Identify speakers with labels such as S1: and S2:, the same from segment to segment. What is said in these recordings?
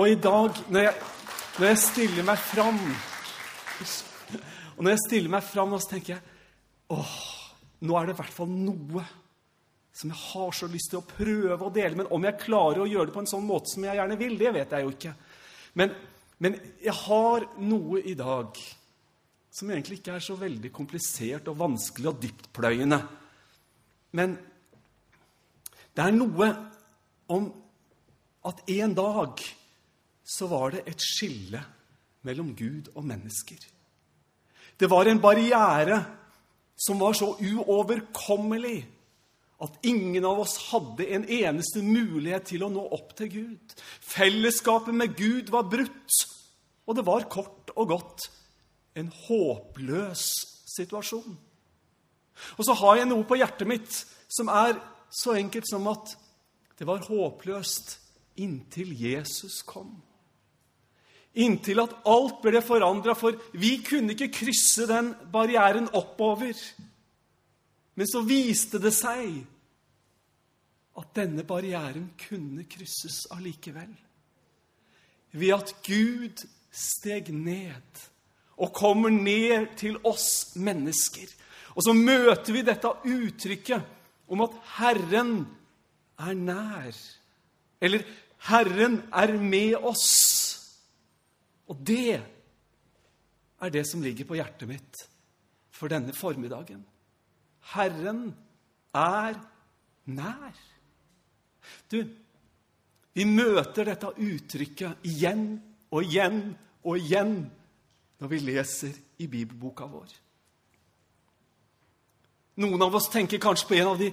S1: og i dag, når jeg, når jeg stiller meg fram Og når jeg stiller meg fram, så tenker jeg åh, nå er det i hvert fall noe som jeg har så lyst til å prøve å dele. Men om jeg klarer å gjøre det på en sånn måte som jeg gjerne vil, det vet jeg jo ikke. Men, men jeg har noe i dag som egentlig ikke er så veldig komplisert og vanskelig og dyptpløyende. Men det er noe om at en dag så var det et skille mellom Gud og mennesker. Det var en barriere som var så uoverkommelig at ingen av oss hadde en eneste mulighet til å nå opp til Gud. Fellesskapet med Gud var brutt, og det var kort og godt en håpløs situasjon. Og så har jeg noe på hjertet mitt som er så enkelt som at det var håpløst inntil Jesus kom. Inntil at alt ble forandra, for vi kunne ikke krysse den barrieren oppover. Men så viste det seg at denne barrieren kunne krysses allikevel. Ved at Gud steg ned og kommer ned til oss mennesker. Og så møter vi dette uttrykket om at Herren er nær. Eller Herren er med oss. Og det er det som ligger på hjertet mitt for denne formiddagen. Herren er nær. Du, vi møter dette uttrykket igjen og igjen og igjen når vi leser i bibelboka vår. Noen av oss tenker kanskje på en av de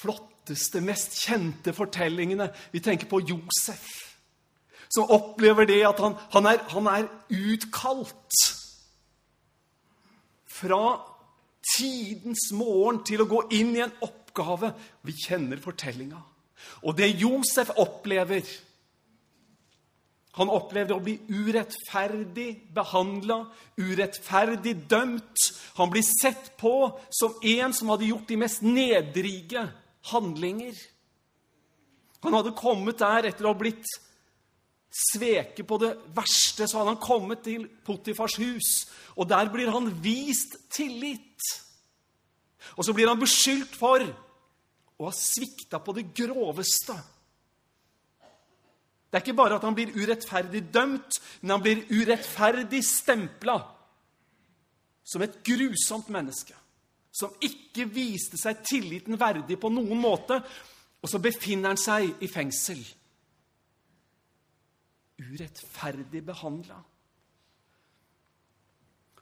S1: flotteste, mest kjente fortellingene. Vi tenker på Josef, som opplever det at han, han, er, han er utkalt fra tidens morgen til å gå inn i en oppgave. Vi kjenner fortellinga. Og det Josef opplever Han opplevde å bli urettferdig behandla, urettferdig dømt. Han blir sett på som en som hadde gjort de mest nedrige handlinger. Han hadde kommet der etter å ha blitt sveket på det verste. Så hadde han kommet til Potifars hus, og der blir han vist tillit. Og så blir han beskyldt for å ha svikta på det groveste. Det er ikke bare at han blir urettferdig dømt, men han blir urettferdig stempla som et grusomt menneske. Som ikke viste seg tilliten verdig på noen måte. Og så befinner han seg i fengsel. Urettferdig behandla.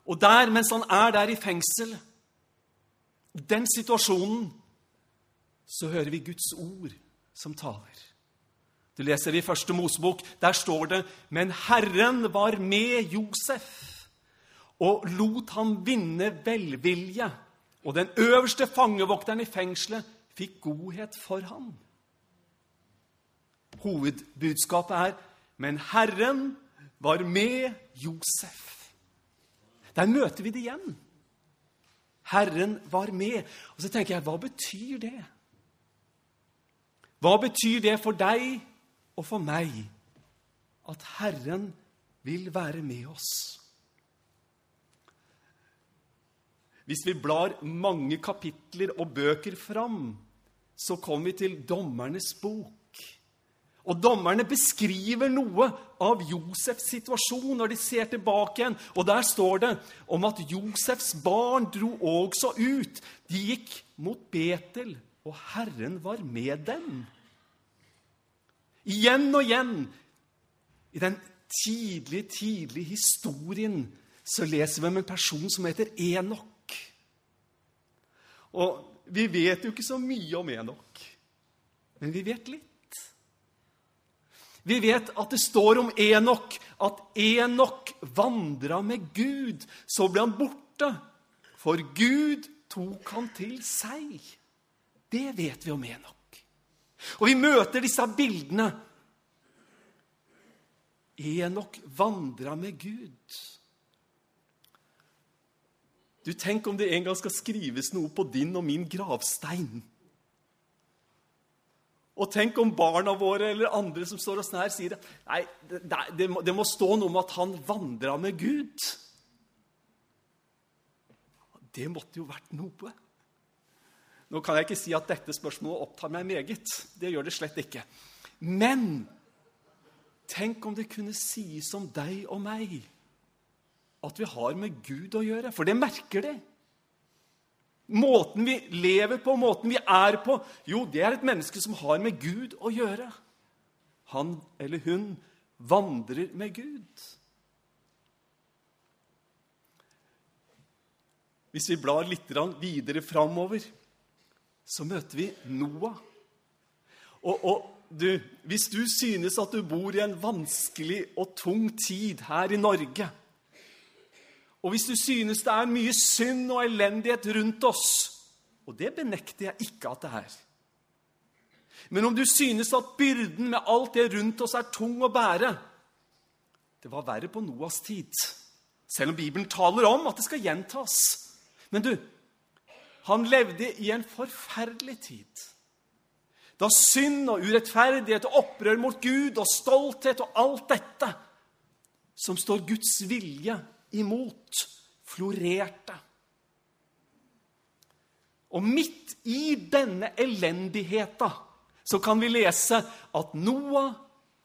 S1: Og der, mens han er der i fengsel, den situasjonen, så hører vi Guds ord som taler. Du leser i første Mosebok. Der står det Men Herren var med Josef og lot ham vinne velvilje. Og den øverste fangevokteren i fengselet fikk godhet for ham. Hovedbudskapet er Men Herren var med Josef. Der møter vi det igjen. Herren var med. Og så tenker jeg, hva betyr det? Hva betyr det for deg og for meg at Herren vil være med oss? Hvis vi blar mange kapitler og bøker fram, så kommer vi til Dommernes bok. Og Dommerne beskriver noe av Josefs situasjon når de ser tilbake igjen. Og der står det om at Josefs barn dro også ut. De gikk mot Betel og Herren var med dem. Igjen og igjen i den tidlige, tidlige historien så leser vi om en person som heter Enok. Og vi vet jo ikke så mye om Enok, men vi vet litt. Vi vet at det står om Enok at Enok vandra med Gud. Så ble han borte, for Gud tok han til seg. Det vet vi om Enok. Og vi møter disse bildene. Enok vandra med Gud. Du, Tenk om det en gang skal skrives noe på din og min gravstein. Og tenk om barna våre eller andre som står oss nær, sier nei, det, det, må, det må stå noe om at han vandra med Gud. Det måtte jo vært noe. Nå kan jeg ikke si at dette spørsmålet opptar meg meget. Det gjør det slett ikke. Men tenk om det kunne sies om deg og meg at vi har med Gud å gjøre. For det merker de. Måten vi lever på, måten vi er på Jo, det er et menneske som har med Gud å gjøre. Han eller hun vandrer med Gud. Hvis vi blar litt videre framover, så møter vi Noah. Og, og du, hvis du synes at du bor i en vanskelig og tung tid her i Norge, og hvis du synes det er mye synd og elendighet rundt oss Og det benekter jeg ikke at det er. Men om du synes at byrden med alt det rundt oss er tung å bære Det var verre på Noas tid, selv om Bibelen taler om at det skal gjentas. Men du, han levde i en forferdelig tid. Da synd og urettferdighet og opprør mot Gud og stolthet og alt dette som står Guds vilje imot, florerte. Og midt i denne elendigheta så kan vi lese at Noah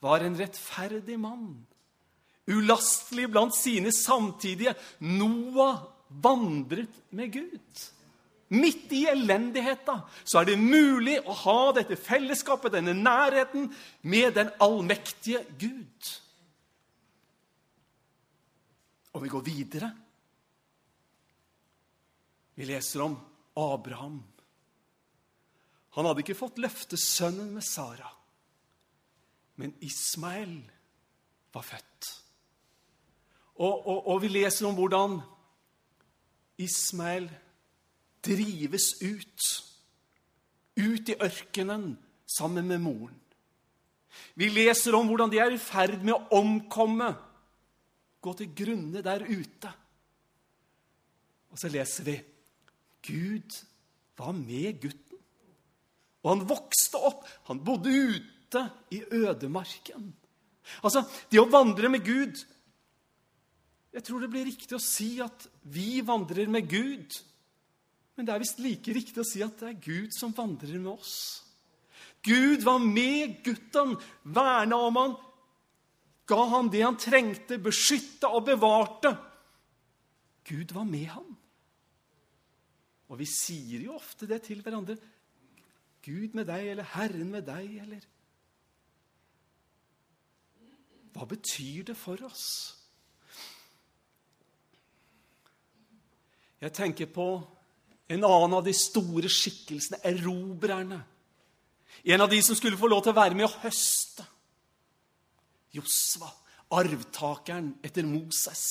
S1: var en rettferdig mann. Ulastelig blant sine samtidige. Noah vandret med Gud. Midt i elendigheta så er det mulig å ha dette fellesskapet, denne nærheten, med den allmektige Gud. Og vi går videre. Vi leser om Abraham. Han hadde ikke fått løftesønnen med Sara, men Ismael var født. Og, og, og vi leser om hvordan Ismael drives ut, ut i ørkenen sammen med moren. Vi leser om hvordan de er i ferd med å omkomme gå til grunne der ute. Og så leser vi Gud var med gutten. Og han vokste opp. Han bodde ute i ødemarken. Altså, det å vandre med Gud Jeg tror det blir riktig å si at vi vandrer med Gud. Men det er visst like riktig å si at det er Gud som vandrer med oss. Gud var med gutten, verna om han, ga han det han trengte, beskytta og bevarte. Gud var med ham. Og vi sier jo ofte det til hverandre. Gud med deg, eller Herren med deg, eller Hva betyr det for oss? Jeg tenker på en annen av de store skikkelsene, erobrerne. En av de som skulle få lov til å være med og høste. Josva, arvtakeren etter Moses.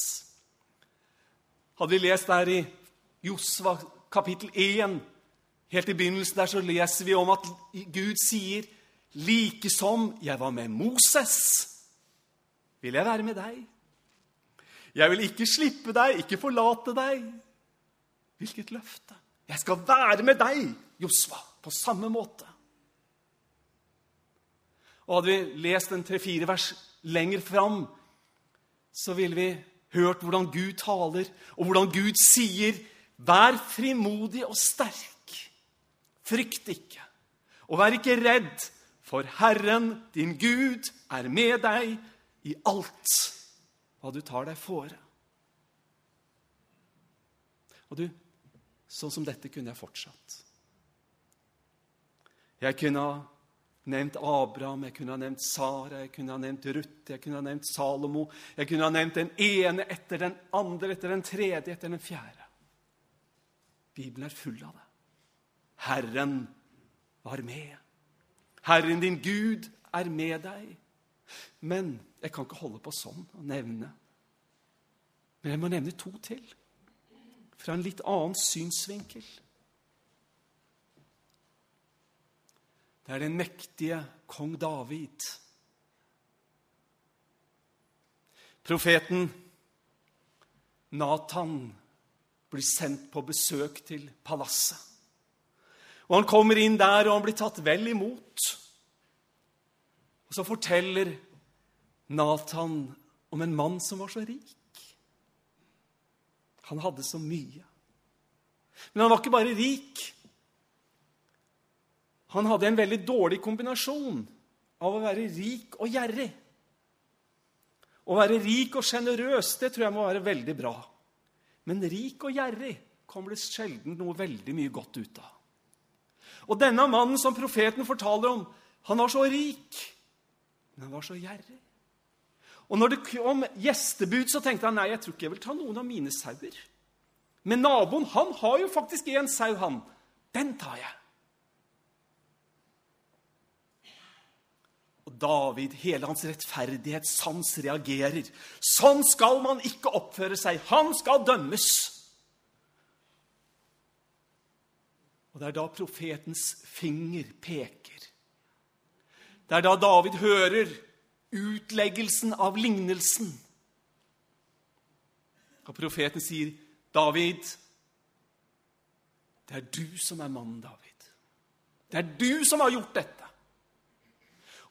S1: Hadde vi lest der i Josva kapittel 1, helt i begynnelsen der, så leser vi om at Gud sier like som jeg var med Moses, vil jeg være med deg. Jeg vil ikke slippe deg, ikke forlate deg. Hvilket løfte! Jeg skal være med deg, Josva, på samme måte. Og Hadde vi lest en tre-fire vers lenger fram, så ville vi hørt hvordan Gud taler, og hvordan Gud sier, 'Vær frimodig og sterk. Frykt ikke.' Og vær ikke redd, for Herren, din Gud, er med deg i alt hva du tar deg fore. Og du, sånn som dette kunne jeg fortsatt. Jeg kunne ha nevnt Abraham, jeg kunne ha nevnt Sara, jeg kunne ha nevnt Ruth, jeg kunne ha nevnt Salomo. Jeg kunne ha nevnt den ene etter den andre, etter den tredje, etter den fjerde. Bibelen er full av det. Herren var med. Herren din Gud er med deg. Men jeg kan ikke holde på sånn og nevne. Men jeg må nevne to til. Fra en litt annen synsvinkel. Det er den mektige kong David. Profeten Nathan blir sendt på besøk til palasset. Og Han kommer inn der, og han blir tatt vel imot. Og så forteller Nathan om en mann som var så rik. Han hadde så mye. Men han var ikke bare rik. Han hadde en veldig dårlig kombinasjon av å være rik og gjerrig. Å være rik og sjenerøs det tror jeg må være veldig bra. Men rik og gjerrig kommer det sjelden noe veldig mye godt ut av. Og denne mannen som profeten fortaler om, han var så rik, men han var så gjerrig. Og når det kom gjestebud, så tenkte han nei, jeg tror ikke jeg vil ta noen av mine sauer. Men naboen han har jo faktisk én sau, han. Den tar jeg. David, hele hans rettferdighetssans, reagerer. Sånn skal man ikke oppføre seg. Han skal dømmes. Og det er da profetens finger peker. Det er da David hører utleggelsen av lignelsen. Og profeten sier, 'David, det er du som er mannen, David. Det er du som har gjort dette.'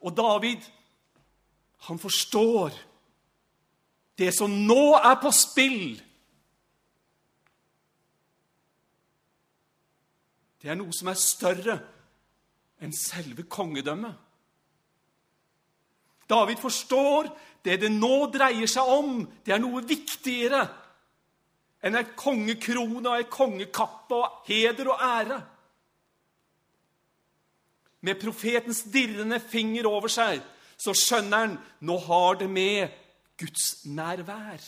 S1: Og David, han forstår det som nå er på spill. Det er noe som er større enn selve kongedømmet. David forstår det det nå dreier seg om. Det er noe viktigere enn ei kongekrone og ei kongekappe og heder og ære. Med profetens dirrende finger over seg så skjønner han nå har det med Guds nærvær.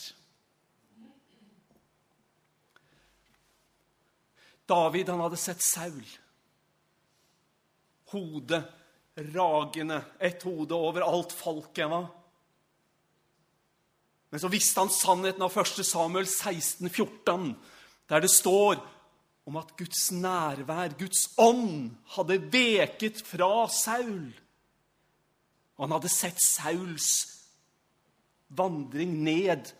S1: David han hadde sett Saul. Hodet ragende, ett hode over alt folket Va? Men så visste han sannheten av 1. Samuel 16, 14, der det står om at Guds nærvær, Guds ånd, hadde veket fra Saul. Og han hadde sett Sauls vandring ned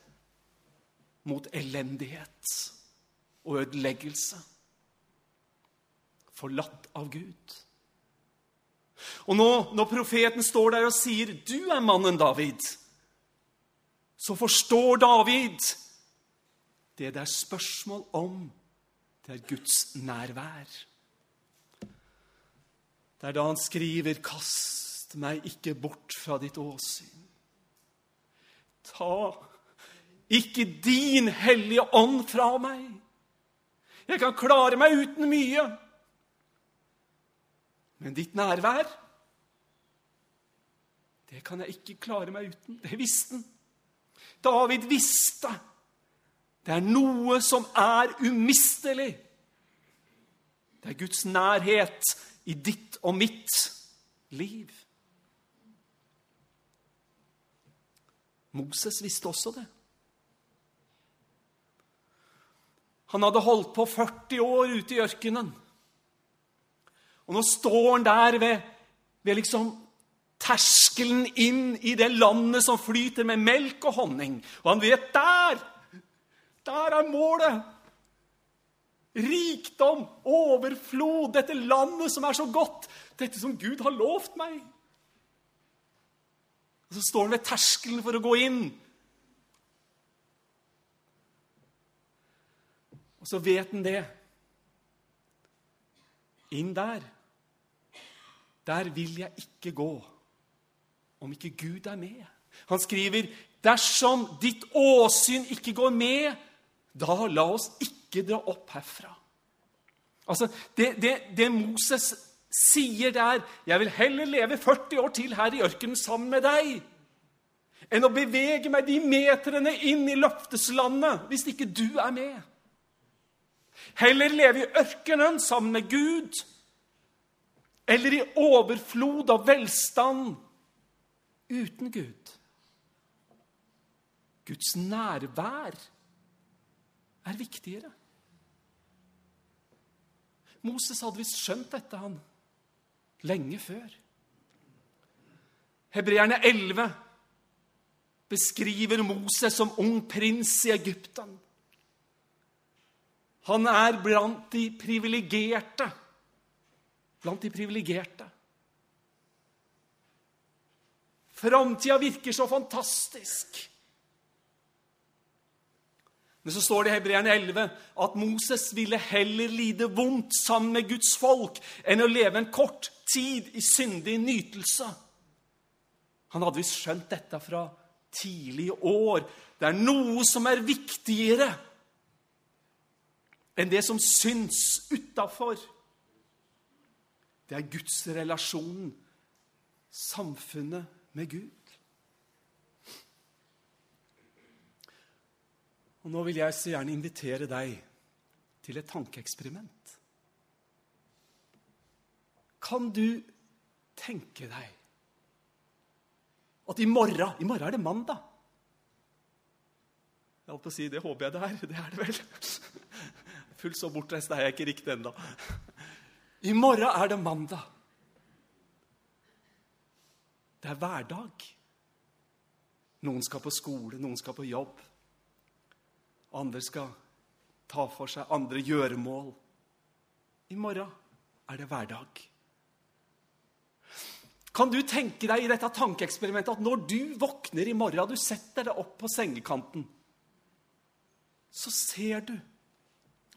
S1: mot elendighet og ødeleggelse. Forlatt av Gud. Og nå, når profeten står der og sier, 'Du er mannen David', så forstår David det det er spørsmål om, det er Guds nærvær. Det er da han skriver, 'Kast meg ikke bort fra ditt åsyn'. Ta ikke din hellige ånd fra meg. Jeg kan klare meg uten mye. Men ditt nærvær, det kan jeg ikke klare meg uten. Det visste han. David visste det er noe som er umistelig. Det er Guds nærhet i ditt og mitt liv. Moses visste også det. Han hadde holdt på 40 år ute i ørkenen. Og nå står han der ved, ved liksom terskelen inn i det landet som flyter med melk og honning. Og han vet der! Der er målet! Rikdom, overflod, dette landet som er så godt. Dette som Gud har lovt meg. Og Så står han ved terskelen for å gå inn. Og så vet han det. Inn der der vil jeg ikke gå om ikke Gud er med. Han skriver, 'Dersom ditt åsyn ikke går med, da la oss ikke dra opp herfra.' Altså, det, det, det Moses sier der 'Jeg vil heller leve 40 år til her i ørkenen sammen med deg' enn å bevege meg de meterne inn i løfteslandet hvis ikke du er med. Heller leve i ørkenen sammen med Gud eller i overflod av velstand uten Gud. Guds nærvær er viktigere. Moses hadde visst skjønt dette, han, lenge før. Hebreerne 11 beskriver Moses som ung prins i Egypten. Han er blant de privilegerte blant de privilegerte. Framtida virker så fantastisk. Men så står det i Hebreerne 11 at Moses ville heller lide vondt sammen med Guds folk enn å leve en kort tid i syndig nytelse. Han hadde visst skjønt dette fra tidlige år. Det er noe som er viktigere enn det som syns utafor. Det er Guds relasjon, samfunnet med Gud. Og nå vil jeg så gjerne invitere deg til et tankeeksperiment. Kan du tenke deg at i morgen I morgen er det mandag. Jeg holdt på å si, Det håper jeg det er. Det er det vel. Fullt så bortreist er jeg ikke riktig ennå. I morgen er det mandag. Det er hverdag. Noen skal på skole, noen skal på jobb. Andre skal ta for seg andre gjøremål. I morgen er det hverdag. Kan du tenke deg i dette tankeeksperimentet at når du våkner i morgen, du setter deg opp på sengekanten, så ser du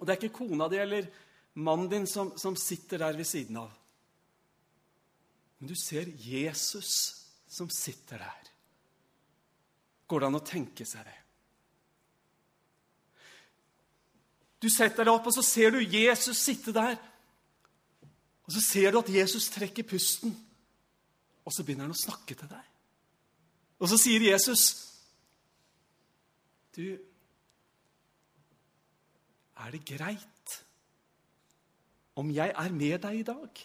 S1: Og det er ikke kona di eller mannen din som, som sitter der ved siden av. Men du ser Jesus som sitter der. Går det an å tenke seg det? Du setter deg opp, og så ser du Jesus sitte der. Og så ser du at Jesus trekker pusten, og så begynner han å snakke til deg. Og så sier Jesus, 'Du, er det greit om jeg er med deg i dag?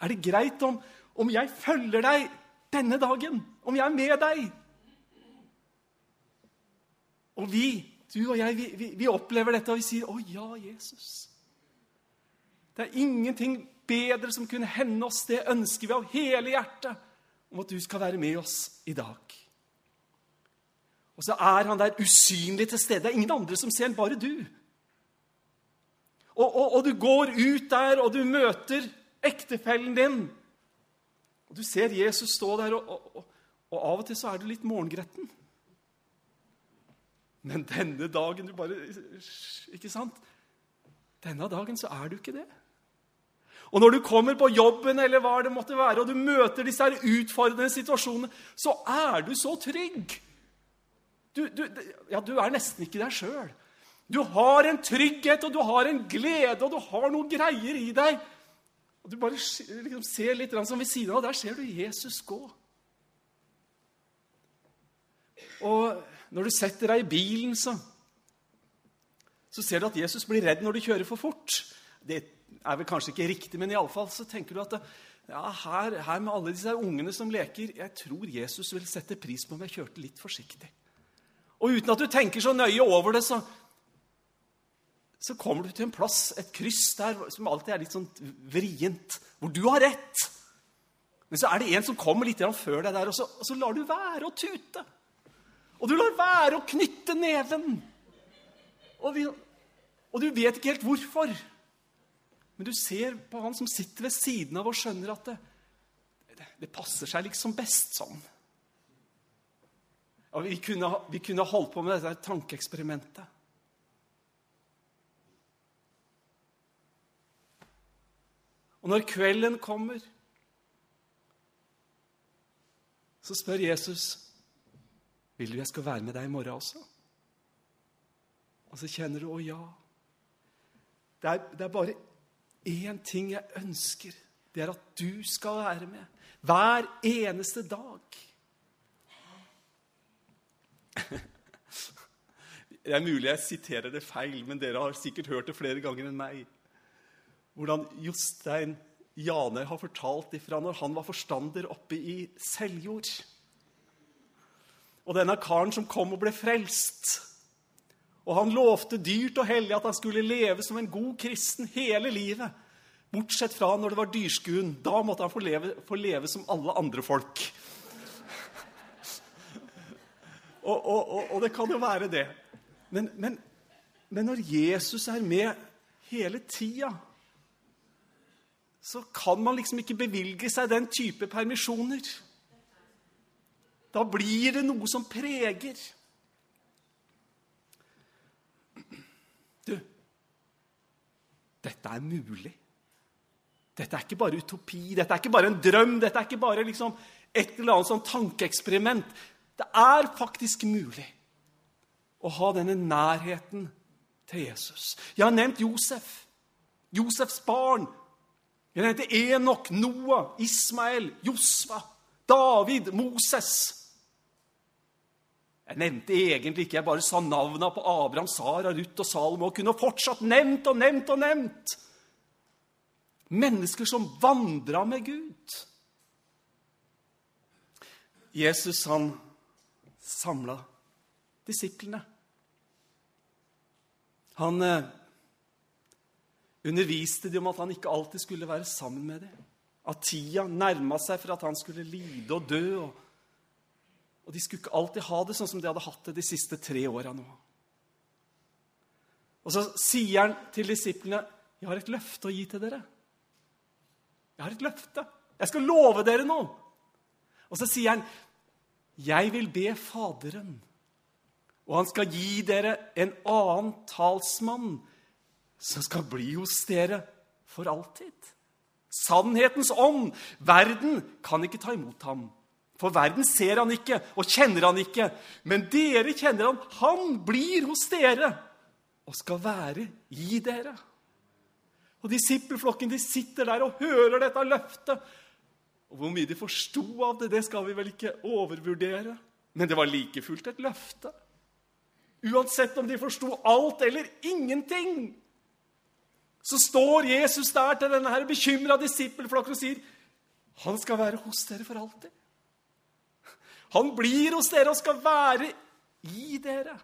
S1: Er det greit om, om jeg følger deg denne dagen? Om jeg er med deg? Og vi, du og jeg, vi, vi, vi opplever dette, og vi sier, 'Å ja, Jesus'. Det er ingenting bedre som kunne hende oss. Det ønsker vi av hele hjertet, om at du skal være med oss i dag. Og så er han der usynlig til stede. Det er ingen andre som ser han, bare du. Og, og, og, du går ut der, og du møter ektefellen din. Og Du ser Jesus stå der, og, og av og til så er du litt morgengretten. Men denne dagen du bare Ikke sant? Denne dagen så er du ikke det. Og når du kommer på jobben eller hva det måtte være, og du møter disse her utfordrende situasjonene, så er du så trygg. Du, du, ja, du er nesten ikke deg sjøl. Du har en trygghet, og du har en glede, og du har noen greier i deg. Og Du bare liksom ser litt som ved siden av, der ser du Jesus gå. Og når du setter deg i bilen, så, så ser du at Jesus blir redd når du kjører for fort. Det er vel kanskje ikke riktig, men iallfall så tenker du at ja, her, her, med alle disse ungene som leker Jeg tror Jesus vil sette pris på om jeg kjørte litt forsiktig. Og uten at du tenker så nøye over det, så, så kommer du til en plass, et kryss der som alltid er litt sånn vrient, hvor du har rett. Men så er det en som kommer litt før deg der, og så, og så lar du være å tute. Og du lar være å knytte neven. Og, vi, og, du vet ikke helt hvorfor. Men du ser på han som sitter ved siden av og skjønner at det, det, det passer seg liksom best sånn. Og vi kunne, vi kunne holdt på med dette tankeeksperimentet. Og når kvelden kommer, så spør Jesus vil du jeg skal være med deg i morgen også. Og så kjenner du å ja. Det er, det er bare én ting jeg ønsker. Det er at du skal være med. Hver eneste dag. Det er mulig jeg siterer det feil, men dere har sikkert hørt det flere ganger enn meg hvordan Jostein Janer har fortalt ifra når han var forstander oppe i Seljord. Og denne karen som kom og ble frelst. Og han lovte dyrt og hellig at han skulle leve som en god kristen hele livet. Bortsett fra når det var dyrskuen. Da måtte han få leve, få leve som alle andre folk. Og, og, og, og, det kan jo være det. Men, men, men når Jesus er med hele tida så kan man liksom ikke bevilge seg den type permisjoner. Da blir det noe som preger. Du, dette er mulig. Dette er ikke bare utopi, dette er ikke bare en drøm, dette er ikke bare liksom et eller annet sånn tankeeksperiment. Det er faktisk mulig å ha denne nærheten til Jesus. Jeg har nevnt Josef. Josefs barn. Jeg nevnte Enok, Noah, Ismael, Josva, David, Moses. Jeg nevnte egentlig ikke, jeg bare sa navna på Abraham, Sara, Ruth og Salomo. Og kunne fortsatt nevnt og nevnt og nevnt. Mennesker som vandra med Gud. Jesus, han samla disiplene. Han eh, underviste dem om at han ikke alltid skulle være sammen med dem. At tida nærma seg for at han skulle lide og dø. Og, og de skulle ikke alltid ha det sånn som de hadde hatt det de siste tre åra nå. Og så sier han til disiplene, 'Jeg har et løfte å gi til dere.' Jeg har et løfte. Jeg skal love dere noe. Og så sier han, 'Jeg vil be Faderen, og han skal gi dere en annen talsmann' 'som skal bli hos dere for alltid.' Sannhetens ånd. Verden kan ikke ta imot ham. For verden ser han ikke og kjenner han ikke. Men dere kjenner han. Han blir hos dere og skal være i dere. Og disippelflokken de sitter der og hører dette løftet. Og Hvor mye de forsto av det, det skal vi vel ikke overvurdere. Men det var like fullt et løfte. Uansett om de forsto alt eller ingenting, så står Jesus der til denne bekymra disippelflokken og sier han skal være hos dere for alltid. Han blir hos dere og skal være i dere.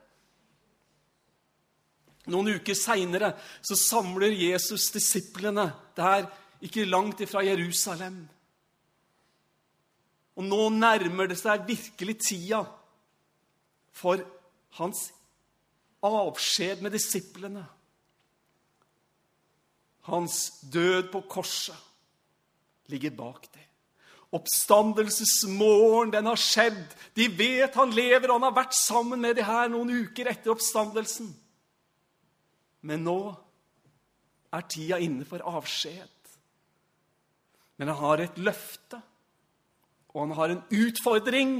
S1: Noen uker seinere samler Jesus disiplene der ikke langt ifra Jerusalem. Og nå nærmer det seg virkelig tida for hans avskjed med disiplene. Hans død på korset ligger bak dem. Oppstandelsesmorgen, den har skjedd. De vet han lever, og han har vært sammen med de her noen uker etter oppstandelsen. Men nå er tida inne for avskjed. Men han har et løfte, og han har en utfordring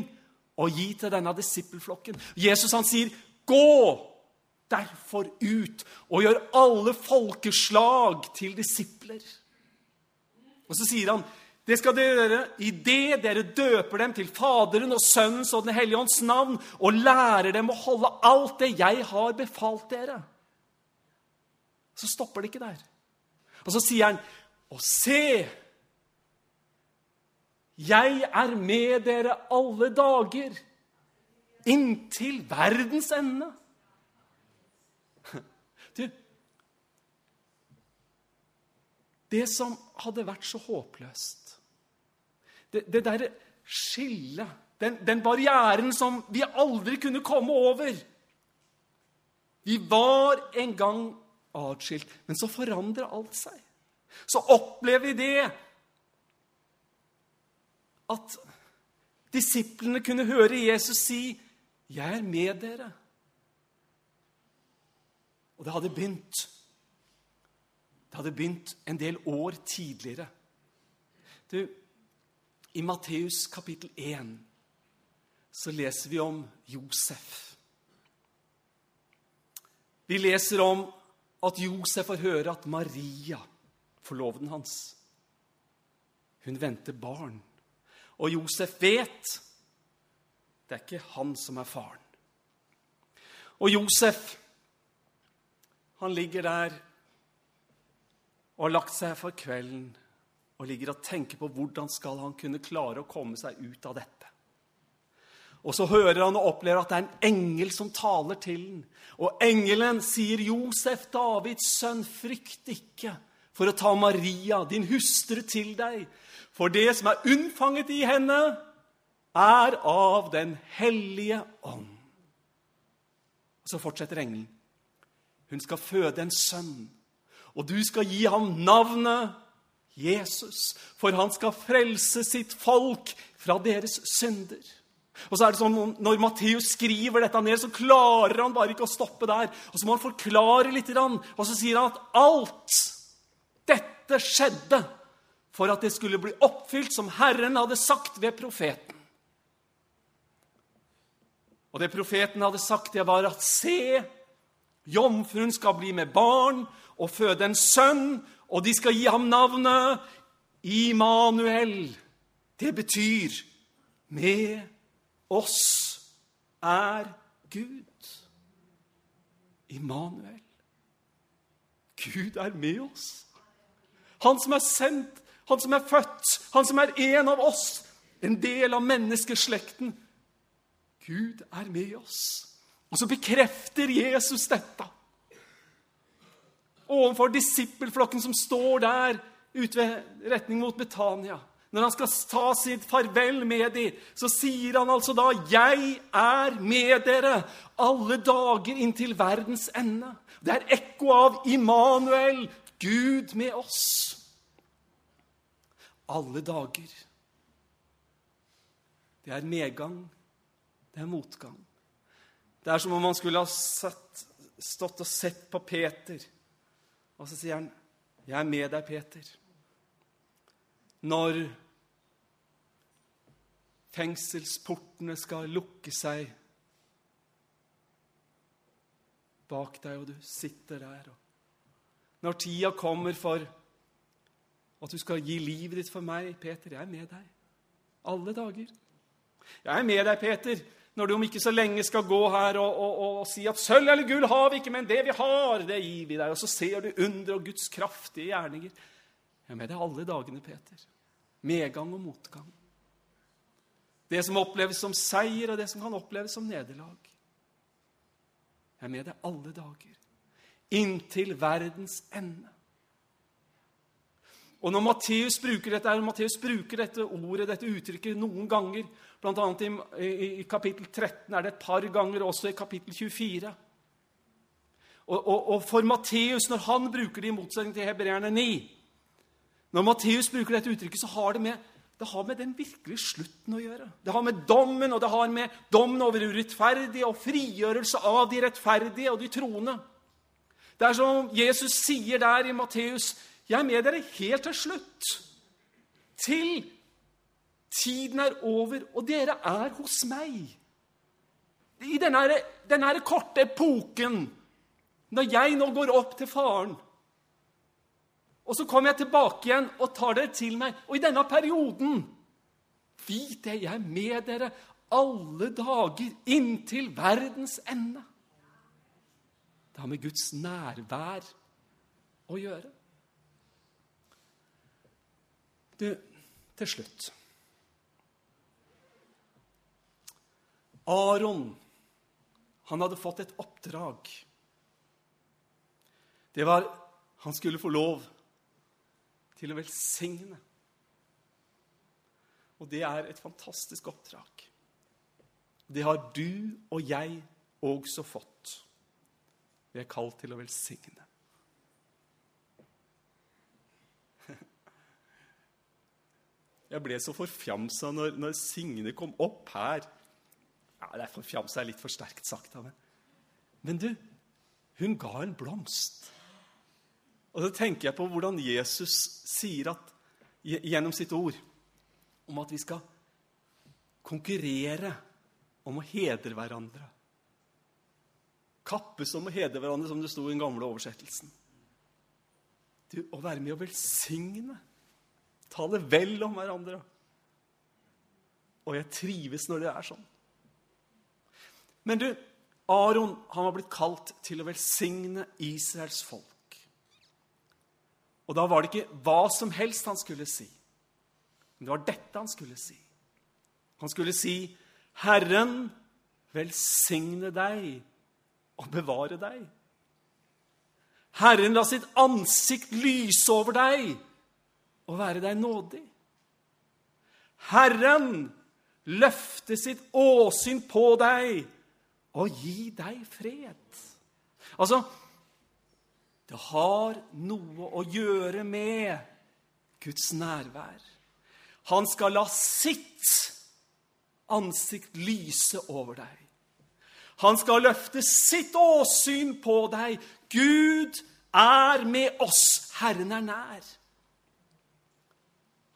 S1: å gi til denne disippelflokken. Jesus han sier, 'Gå derfor ut og gjør alle folkeslag til disipler'. Og så sier han, 'Det skal dere gjøre idet dere døper dem til Faderen og Sønnens og Den hellige ånds navn' 'og lærer dem å holde alt det jeg har befalt dere.' Så stopper det ikke der. Og så sier han, 'Og se' Jeg er med dere alle dager, inntil verdens ende. Du, det som hadde vært så håpløst, det, det derre skillet, den, den barrieren som vi aldri kunne komme over Vi var en gang atskilt, men så forandrer alt seg. Så opplever vi det at disiplene kunne høre Jesus si, 'Jeg er med dere'. Og det hadde begynt. Det hadde begynt en del år tidligere. Du, I Matteus kapittel 1 så leser vi om Josef. Vi leser om at Josef får høre at Maria, forloveden hans, hun venter barn. Og Josef vet det er ikke han som er faren. Og Josef, han ligger der og har lagt seg for kvelden og ligger og tenker på hvordan skal han kunne klare å komme seg ut av dette. Og så hører han og opplever at det er en engel som taler til ham. Og engelen sier, 'Josef, Davids sønn, frykt ikke for å ta Maria, din hustru, til deg.' For det som er unnfanget i henne, er av Den hellige ånd. Så fortsetter engelen. Hun skal føde en sønn, og du skal gi ham navnet Jesus, for han skal frelse sitt folk fra deres synder. Og så er det sånn, Når Matteus skriver dette ned, så klarer han bare ikke å stoppe der. Og Så må han forklare litt, og så sier han at alt dette skjedde for at det skulle bli oppfylt som Herren hadde sagt ved profeten. Og det profeten hadde sagt, det var at se, jomfruen skal bli med barn og føde en sønn, og de skal gi ham navnet Immanuel. Det betyr med oss er Gud. Immanuel. Gud er med oss. Han som er sendt, han som er født, han som er en av oss, en del av menneskeslekten. Gud er med oss. Og så bekrefter Jesus dette overfor disippelflokken som står der ute ved retning mot Betania. Når han skal ta sitt farvel med dem, så sier han altså da 'Jeg er med dere alle dager inntil verdens ende'. Det er ekko av Immanuel, Gud med oss. Alle dager. Det er medgang, det er motgang. Det er som om man skulle ha satt, stått og sett på Peter, og så sier han, 'Jeg er med deg, Peter'. Når fengselsportene skal lukke seg bak deg, og du sitter der. Når tida kommer for at du skal gi livet ditt for meg, Peter, jeg er med deg. Alle dager. Jeg er med deg, Peter, når du om ikke så lenge skal gå her og, og, og, og si at sølv eller gull har vi ikke, men det vi har, det gir vi deg. Og så ser du under og Guds kraftige gjerninger. Jeg er med deg alle dagene, Peter. Medgang og motgang. Det som oppleves som seier, og det som kan oppleves som nederlag. Jeg er med deg alle dager, inntil verdens ende. Og når Matteus bruker dette, Matteus bruker dette ordet, dette uttrykket, noen ganger, bl.a. I, i, i kapittel 13 er det et par ganger, også i kapittel 24. Og, og, og for Matteus, når han bruker det i motsetning til hebreerne 9 Når Matteus bruker dette uttrykket, så har det med det har med den virkelige slutten å gjøre. Det har med dommen, og det har med dommen over urettferdige og frigjørelse av de rettferdige og de troende. Det er som Jesus sier der i Matteus, 'Jeg er med dere helt til slutt.' Til tiden er over, og dere er hos meg. I denne, denne korte epoken, når jeg nå går opp til Faren og så kommer jeg tilbake igjen og tar dere til meg. Og i denne perioden Vit det, jeg er med dere alle dager inntil verdens ende. Det har med Guds nærvær å gjøre. Du, til slutt Aron, han hadde fått et oppdrag. Det var Han skulle få lov til å velsigne. Og det er et fantastisk oppdrag. Det har du og jeg også fått. Vi er kalt til å velsigne. Jeg ble så forfjamsa når, når Signe kom opp her. Ja, det er Forfjamsa er litt for sterkt sagt av meg. Men du, hun ga en blomst. Og så tenker jeg på hvordan Jesus sier at, gjennom sitt ord om at vi skal konkurrere om å hedre hverandre. Kappes om å hedre hverandre, som det sto i den gamle oversettelsen. Du, å være med å velsigne. Tale vel om hverandre. Og jeg trives når det er sånn. Men du, Aron han var blitt kalt til å velsigne Israels folk. Og da var det ikke hva som helst han skulle si. Men det var dette han skulle si. Han skulle si, 'Herren velsigne deg og bevare deg.' Herren la sitt ansikt lyse over deg og være deg nådig. Herren løfte sitt åsyn på deg og gi deg fred. Altså, det har noe å gjøre med Guds nærvær. Han skal la sitt ansikt lyse over deg. Han skal løfte sitt åsyn på deg. Gud er med oss. Herren er nær.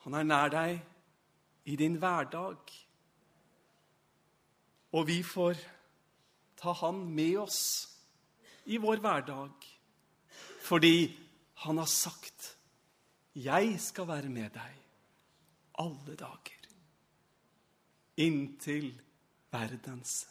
S1: Han er nær deg i din hverdag. Og vi får ta han med oss i vår hverdag fordi han har sagt 'Jeg skal være med deg alle dager' inntil verdens.